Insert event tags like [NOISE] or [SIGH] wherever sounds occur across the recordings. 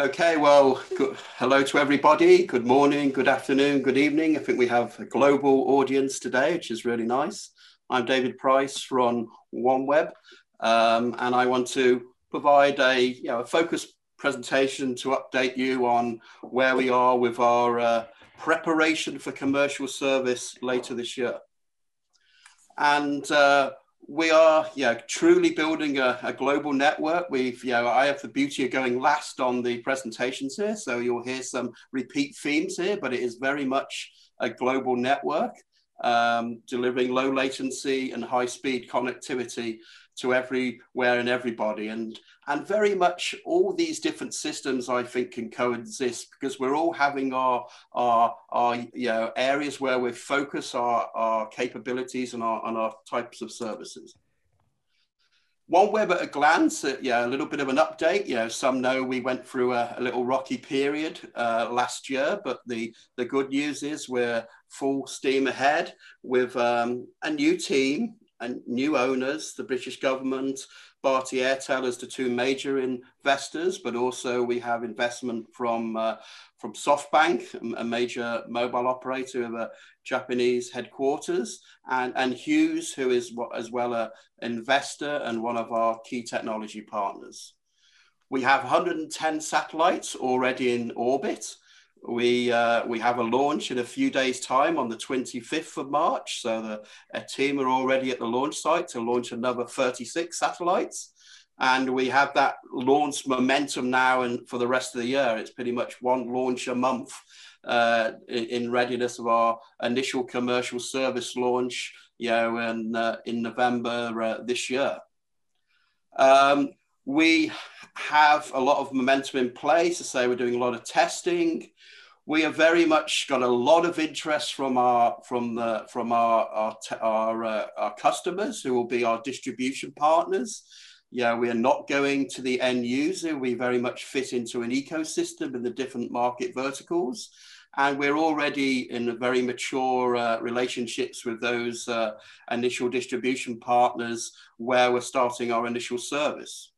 Okay, well, good, hello to everybody. Good morning, good afternoon, good evening. I think we have a global audience today, which is really nice. I'm David Price from OneWeb, um, and I want to provide a, you know, a focused presentation to update you on where we are with our uh, preparation for commercial service later this year. And uh, we are yeah, truly building a, a, global network. We've, you know, I have the beauty of going last on the presentations here, so you'll hear some repeat themes here, but it is very much a global network, um, delivering low latency and high speed connectivity to everywhere and everybody. And, and very much all these different systems, I think, can coexist because we're all having our, our, our you know, areas where we focus our, our capabilities and our, and our types of services. One OneWeb at a glance, yeah, a little bit of an update. You know, some know we went through a, a little rocky period uh, last year, but the, the good news is we're full steam ahead with um, a new team, and new owners, the British government, Bharti Airtel as the two major investors, but also we have investment from uh, from SoftBank, a major mobile operator of a Japanese headquarters, and, and Hughes, who is as well an investor and one of our key technology partners. We have 110 satellites already in orbit, we uh, we have a launch in a few days' time on the 25th of March. So the a team are already at the launch site to launch another 36 satellites, and we have that launch momentum now. And for the rest of the year, it's pretty much one launch a month uh, in, in, readiness of our initial commercial service launch. You know, in uh, in November uh, this year. Um, we have a lot of momentum in place. I say we're doing a lot of testing. We have very much got a lot of interest from our from the from our our our, uh, our customers who will be our distribution partners. Yeah, we are not going to the end user. We very much fit into an ecosystem in the different market verticals and we're already in very mature uh, relationships with those uh, initial distribution partners where we're starting our initial service.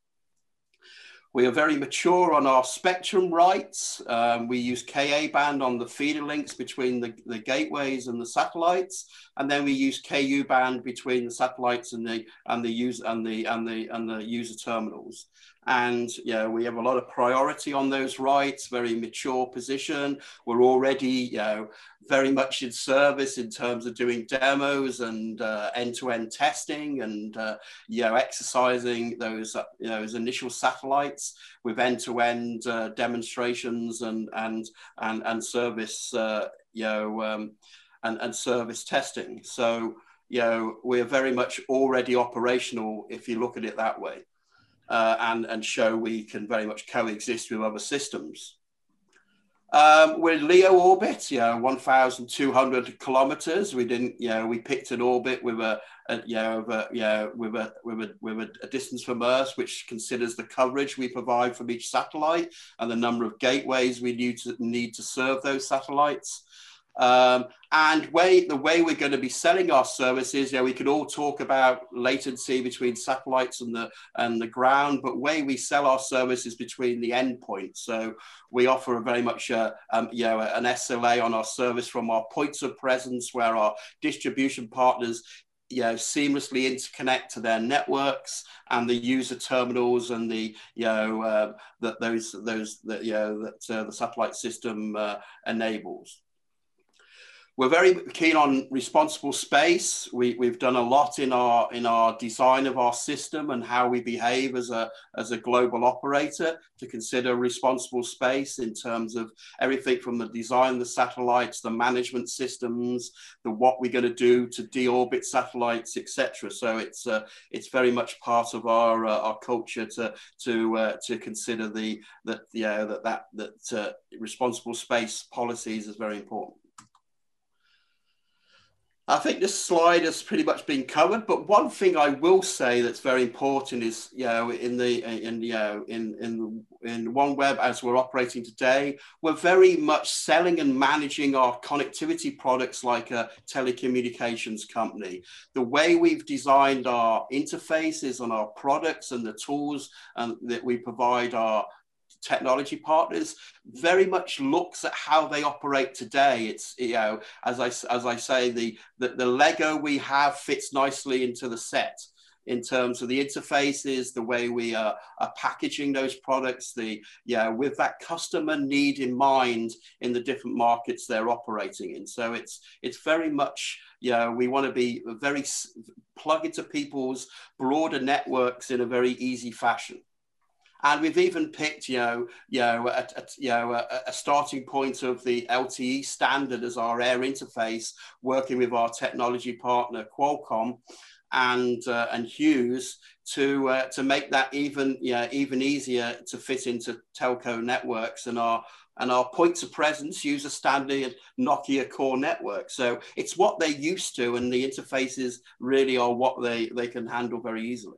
We are very mature on our spectrum rights. Um, we use Ka band on the feeder links between the, the gateways and the satellites, and then we use Ku band between the satellites and the and the user and the and the and the user terminals and yeah, we have a lot of priority on those rights, very mature position. We're already you know, very much in service in terms of doing demos and uh, end-to-end testing and uh, you know, exercising those, uh, you know, those initial satellites with end-to-end uh, demonstrations and, and, and, and service, uh, you know, um, and, and service testing. So, you know, we're very much already operational if you look at it that way uh, and, and show we can very much coexist with other systems. Um, we're LEO orbit, you know, 1,200 kilometers. We didn't, you know, we picked an orbit with a, a you know, a, you know, with a with a with a, a, distance from Earth, which considers the coverage we provide from each satellite and the number of gateways we need to need to serve those satellites. Um, and way, the way we're going to be selling our services, you know, we could all talk about latency between satellites and the and the ground, but way we sell our services between the endpoints. So we offer a very much a, um, you know an SLA on our service from our points of presence, where our distribution partners you know, seamlessly interconnect to their networks and the user terminals and the you know uh, that those those you know that uh, the satellite system uh, enables. We're very keen on responsible space. We, we've done a lot in our in our design of our system and how we behave as a as a global operator to consider responsible space in terms of everything from the design the satellites, the management systems, the what we're going to do to deorbit satellites, etc. So it's uh, it's very much part of our uh, our culture to to uh, to consider the that yeah that that that uh, responsible space policies is very important. I think this slide has pretty much been covered, but one thing I will say that's very important is, you know, in the in you know in in in OneWeb as we're operating today, we're very much selling and managing our connectivity products like a telecommunications company. The way we've designed our interfaces and our products and the tools and that we provide our technology partners very much looks at how they operate today. It's you know as I as I say the the, the Lego we have fits nicely into the set in terms of the interfaces, the way we are, are, packaging those products, the yeah, with that customer need in mind in the different markets they're operating in. So it's it's very much yeah, we want to be very plug into people's broader networks in a very easy fashion. And we've even picked, you know, you know, a, a you know, a, a, starting point of the LTE standard as our air interface, working with our technology partner Qualcomm and uh, and Hughes to uh, to make that even yeah even easier to fit into telco networks and our and our points of presence use a standard Nokia core network. So it's what they're used to, and the interfaces really are what they, they can handle very easily.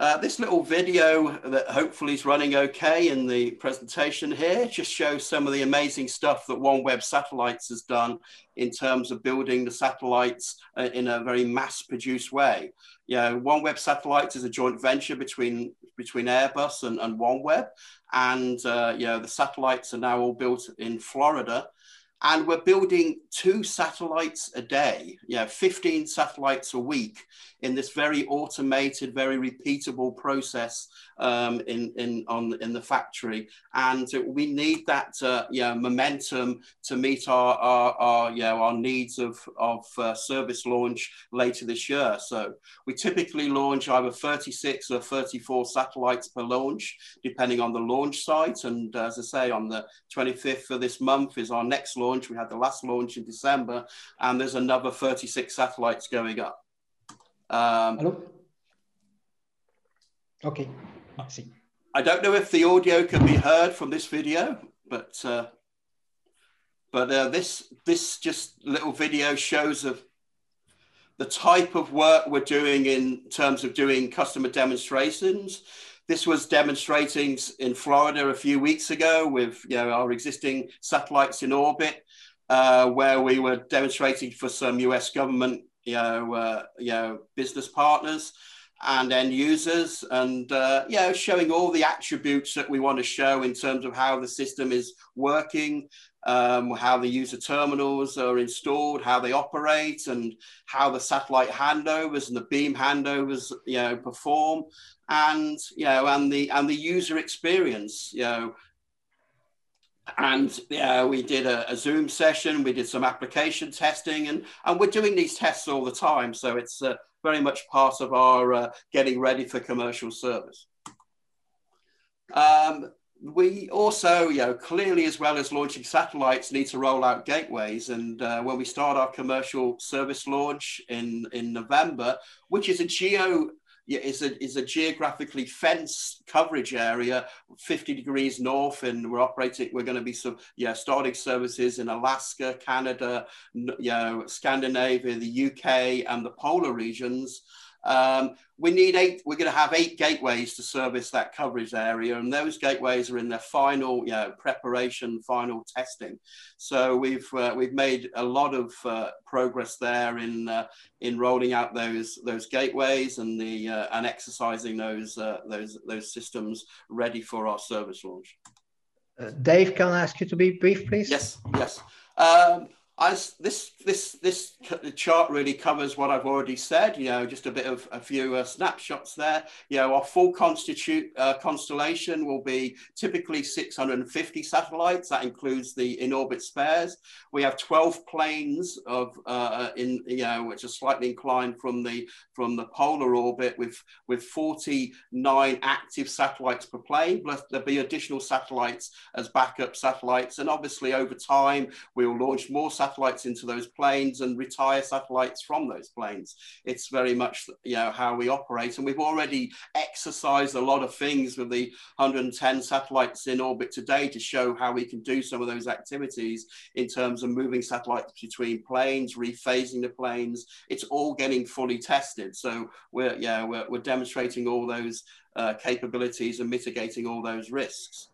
Uh, this little video that hopefully is running okay in the presentation here just shows some of the amazing stuff that OneWeb Satellites has done in terms of building the satellites uh, in a very mass produced way. Yeah, OneWeb Satellites is a joint venture between, between Airbus and, and OneWeb. And uh, know the satellites are now all built in Florida and we're building two satellites a day, yeah, 15 satellites a week in this very automated, very repeatable process um, in, in, on, in the factory. And we need that uh, yeah, momentum to meet our, our, our, yeah, our needs of, of uh, service launch later this year. So we typically launch either 36 or 34 satellites per launch, depending on the launch site. And as I say, on the 25th of this month is our next launch. We had the last launch in December, and there's another 36 satellites going up. Um, Hello? Okay, I see. I don't know if the audio can be heard from this video, but uh, but uh, this this just little video shows of the type of work we're doing in terms of doing customer demonstrations. This was demonstrating in Florida a few weeks ago with you know, our existing satellites in orbit, uh, where we were demonstrating for some US government you know, uh, you know, business partners and end users and uh, you know showing all the attributes that we want to show in terms of how the system is working um, how the user terminals are installed how they operate and how the satellite handovers and the beam handovers you know perform and you know and the and the user experience you know and yeah, we did a, a, Zoom session. We did some application testing, and and we're doing these tests all the time. So it's uh, very much part of our uh, getting ready for commercial service. Um, we also, you know, clearly as well as launching satellites, need to roll out gateways. And uh, when we start our commercial service launch in in November, which is a geo is a, is a geographically fenced coverage area, 50 degrees north, and we're operating, we're going to be some, yeah, starting services in Alaska, Canada, you know, Scandinavia, the UK, and the polar regions. Um, we need eight, we're going to have eight gateways to service that coverage area. And those gateways are in their final, you know, preparation, final testing. So we've, uh, we've made a lot of uh, progress there in, uh, in rolling out those, those gateways and the, uh, and exercising those, uh, those, those systems ready for our service launch. Uh, Dave, can I ask you to be brief, please? Yes, yes. Um, as this this this chart really covers what I've already said. You know, just a bit of a few uh, snapshots there. You know, our full constitute uh, constellation will be typically 650 satellites. That includes the in orbit spares. We have 12 planes of uh, in you know which are slightly inclined from the from the polar orbit with with 49 active satellites per plane. Plus there'll be additional satellites as backup satellites, and obviously over time we will launch more satellites into those planes and retire satellites from those planes. It's very much you know how we operate, and we've already exercised a lot of things with the 110 satellites in orbit today to show how we can do some of those activities in terms of moving satellites between planes, rephasing the planes. It's all getting fully tested. So we're yeah we're, we're demonstrating all those uh, capabilities and mitigating all those risks.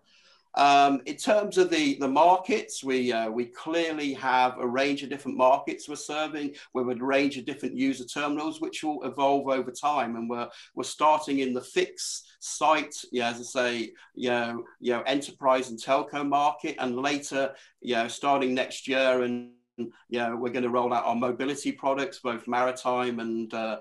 Um, in terms of the, the markets, we, uh, we clearly have a range of different markets we're serving with a range of different user terminals, which will evolve over time. And we're, we're starting in the fix site, yeah, as I say, you know, you know, enterprise and telco market, and later, you know, starting next year and you know, we're going to roll out our mobility products, both maritime and uh,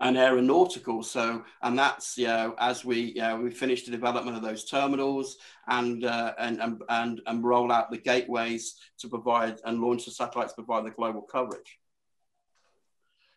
and aeronautical. So, and that's you know, as we you know, we finish the development of those terminals and uh, and, and and and roll out the gateways to provide and launch the satellites to provide the global coverage.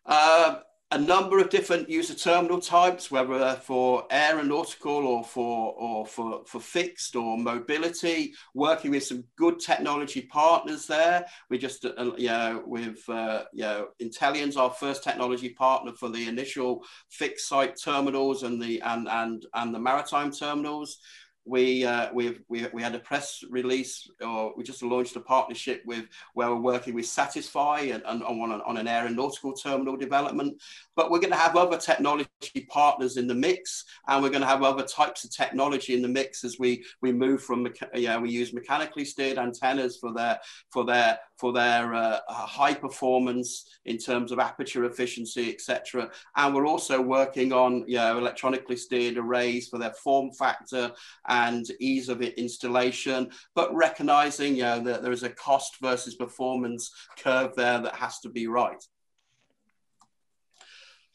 Uh, a number of different user terminal types, whether for aeronautical or for or for, for fixed or mobility, working with some good technology partners there. We just, uh, you know, with, uh, you know, Intellian's our first technology partner for the initial fixed site terminals and the, and, and, and the maritime terminals we, uh, we, we, we had a press release, or we just launched a partnership with where we're working with SatixFy and, and on, on an aeronautical terminal development. But we're going to have other technology partners in the mix, and we're going to have other types of technology in the mix as we we move from yeah we use mechanically steered antennas for their for their for their uh, high performance in terms of aperture efficiency, etc. And we're also working on you know, electronically steered arrays for their form factor and ease of installation, but recognizing you know, that there is a cost versus performance curve there that has to be right.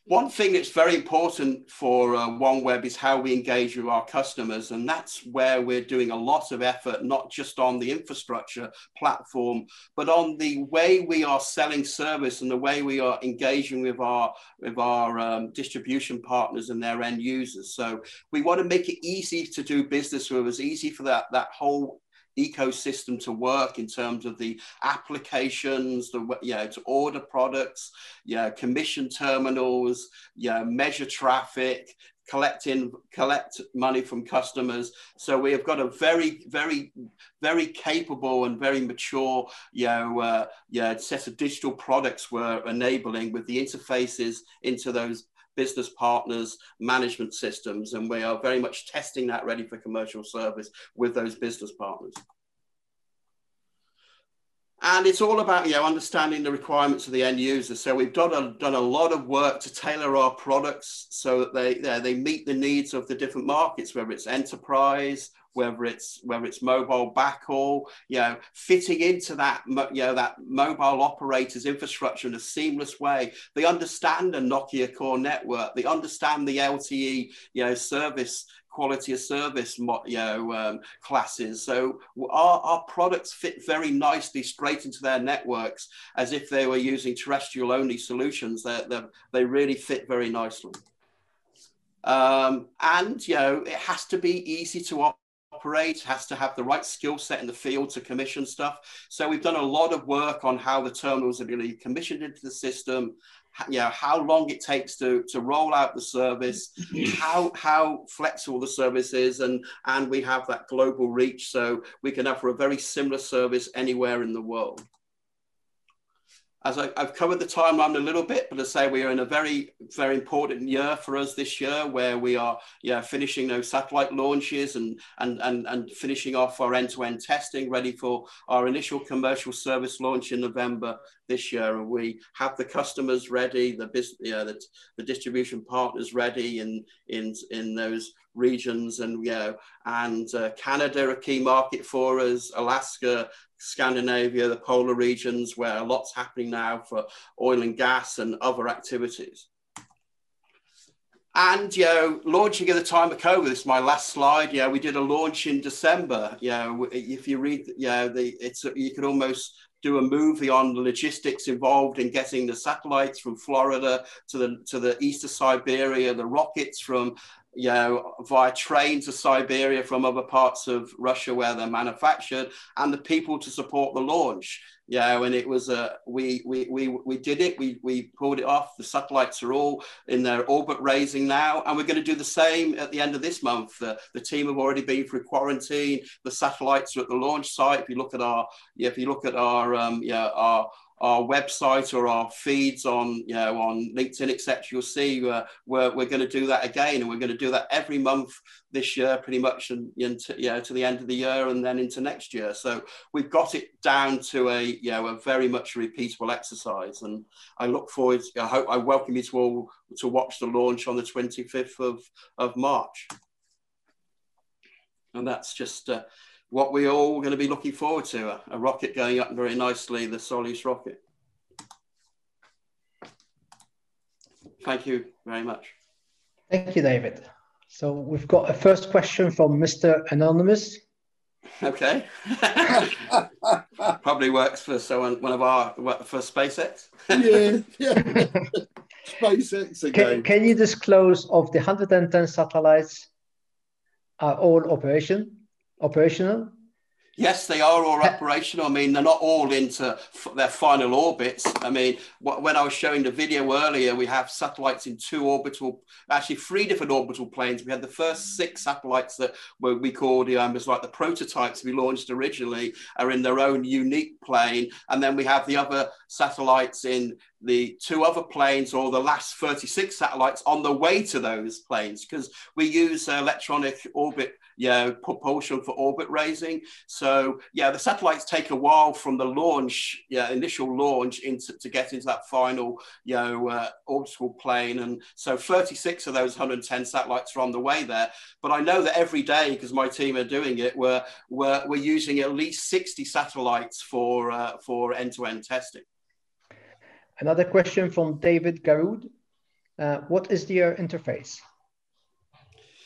One thing that's very important for uh, OneWeb is how we engage with our customers. And that's where we're doing a lot of effort, not just on the infrastructure platform, but on the way we are selling service and the way we are engaging with our, with our um, distribution partners and their end users. So we want to make it easy to do business with us, easy for that, that whole ecosystem to work in terms of the applications, the you know, to order products, you know, commission terminals, you know, measure traffic, collecting collect money from customers. So we have got a very very very capable and very mature you know uh, set of digital products we're enabling with the interfaces into those business partners, management systems, and we are very much testing that ready for commercial service with those business partners. And it's all about you know understanding the requirements of the end user. So we've done a, done a lot of work to tailor our products so that they they meet the needs of the different markets, whether it's enterprise, whether it's whether it's mobile backhaul, you know, fitting into that you know that mobile operators infrastructure in a seamless way. They understand a Nokia core network. They understand the LTE you know service quality of service you know um, classes so our, our products fit very nicely straight into their networks as if they were using terrestrial only solutions they they really fit very nicely um, and you know it has to be easy to operate, has to have the right skill set in the field to commission stuff. So we've done a lot of work on how the terminals are going to be commissioned into the system, you know, how long it takes to, to roll out the service, [LAUGHS] how, how flexible the service is, and, and we have that global reach so we can offer a very similar service anywhere in the world as I, have covered the timeline a little bit, but I say we are in a very, very important year for us this year, where we are, yeah, finishing those satellite launches and and and, and finishing off our end-to-end testing, ready for our initial commercial service launch in November this year. And we have the customers ready, the business, yeah, the, the distribution partners ready in in in those regions, and yeah, and uh, Canada a key market for us, Alaska Scandinavia, the polar regions, where a lot's happening now for oil and gas and other activities. And you know, launching at the time of COVID, this is my last slide. Yeah, we did a launch in December. Yeah, if you read, yeah, the it's you could almost do a movie on the logistics involved in getting the satellites from Florida to the to the east of Siberia, the rockets from you know, via train to Siberia from other parts of Russia where they're manufactured, and the people to support the launch. You know, and it was a we we we we did it. We we pulled it off. The satellites are all in their orbit raising now, and we're going to do the same at the end of this month. The, the team have already been through quarantine. The satellites are at the launch site. If you look at our yeah, if you look at our um, yeah our our website or our feeds on you know on LinkedIn etc. You'll see uh, we're we're going to do that again, and we're going to do that every month this year, pretty much, and yeah to the end of the year, and then into next year. So we've got it down to a you know a very much repeatable exercise, and I look forward. I hope I welcome you to all to watch the launch on the 25th of of March, and that's just. Uh, what we're all going to be looking forward to a, a rocket going up very nicely, the Soyuz rocket. Thank you very much. Thank you, David. So we've got a first question from Mr. Anonymous. Okay. [LAUGHS] Probably works for someone, one of our, for SpaceX. yeah, [LAUGHS] yeah. SpaceX again. Can, can you disclose of the 110 satellites are all operation? Operational? Yes, they are all operational. I mean, they're not all into their final orbits. I mean, when I was showing the video earlier, we have satellites in two orbital, actually three different orbital planes. We had the first six satellites that were, we called um, as like the prototypes we launched originally are in their own unique plane. And then we have the other satellites in the two other planes or the last 36 satellites on the way to those planes because we use electronic orbit you know, propulsion for orbit raising. So yeah, the satellites take a while from the launch, yeah, initial launch into to get into that final, you know, uh, orbital plane. And so 36 of those 110 satellites are on the way there. But I know that every day, because my team are doing it, we're, we're, we're using at least 60 satellites for, uh, for end-to-end testing. Another question from David Garud. Uh, what is the interface?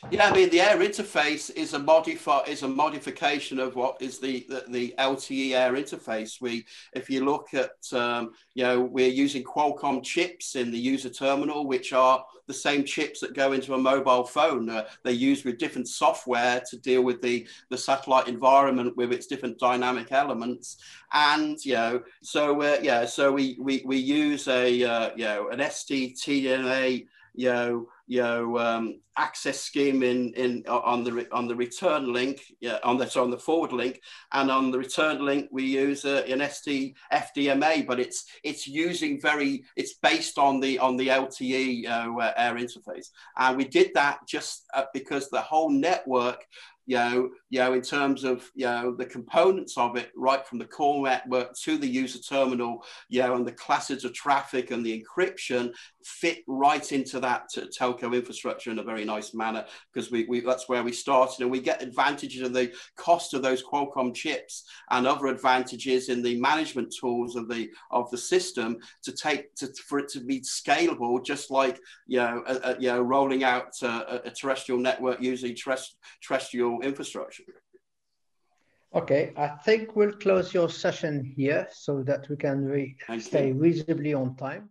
Yeah, I mean the air interface is a modify is a modification of what is the, the, the LTE air interface. We, if you look at, um, you know, we're using Qualcomm chips in the user terminal, which are the same chips that go into a mobile phone. Uh, they're used with different software to deal with the the satellite environment with its different dynamic elements. And you know, so uh, yeah, so we we we use a uh, you know an STTNA you know, you know, um, access scheme in in on the on the return link, yeah, on the so on the forward link, and on the return link we use uh, an ST FDMA, but it's it's using very it's based on the on the LTE uh, air interface, and we did that just uh, because the whole network you know, you know, in terms of you know the components of it, right from the core network to the user terminal, you know, and the classes of traffic and the encryption fit right into that telco infrastructure in a very nice manner because we, we that's where we started, and we get advantages of the cost of those Qualcomm chips and other advantages in the management tools of the of the system to take to for it to be scalable, just like you know, a, a, you know, rolling out a, a terrestrial network using terrestrial infrastructure. Okay, I think we'll close your session here so that we can re stay reasonably on time.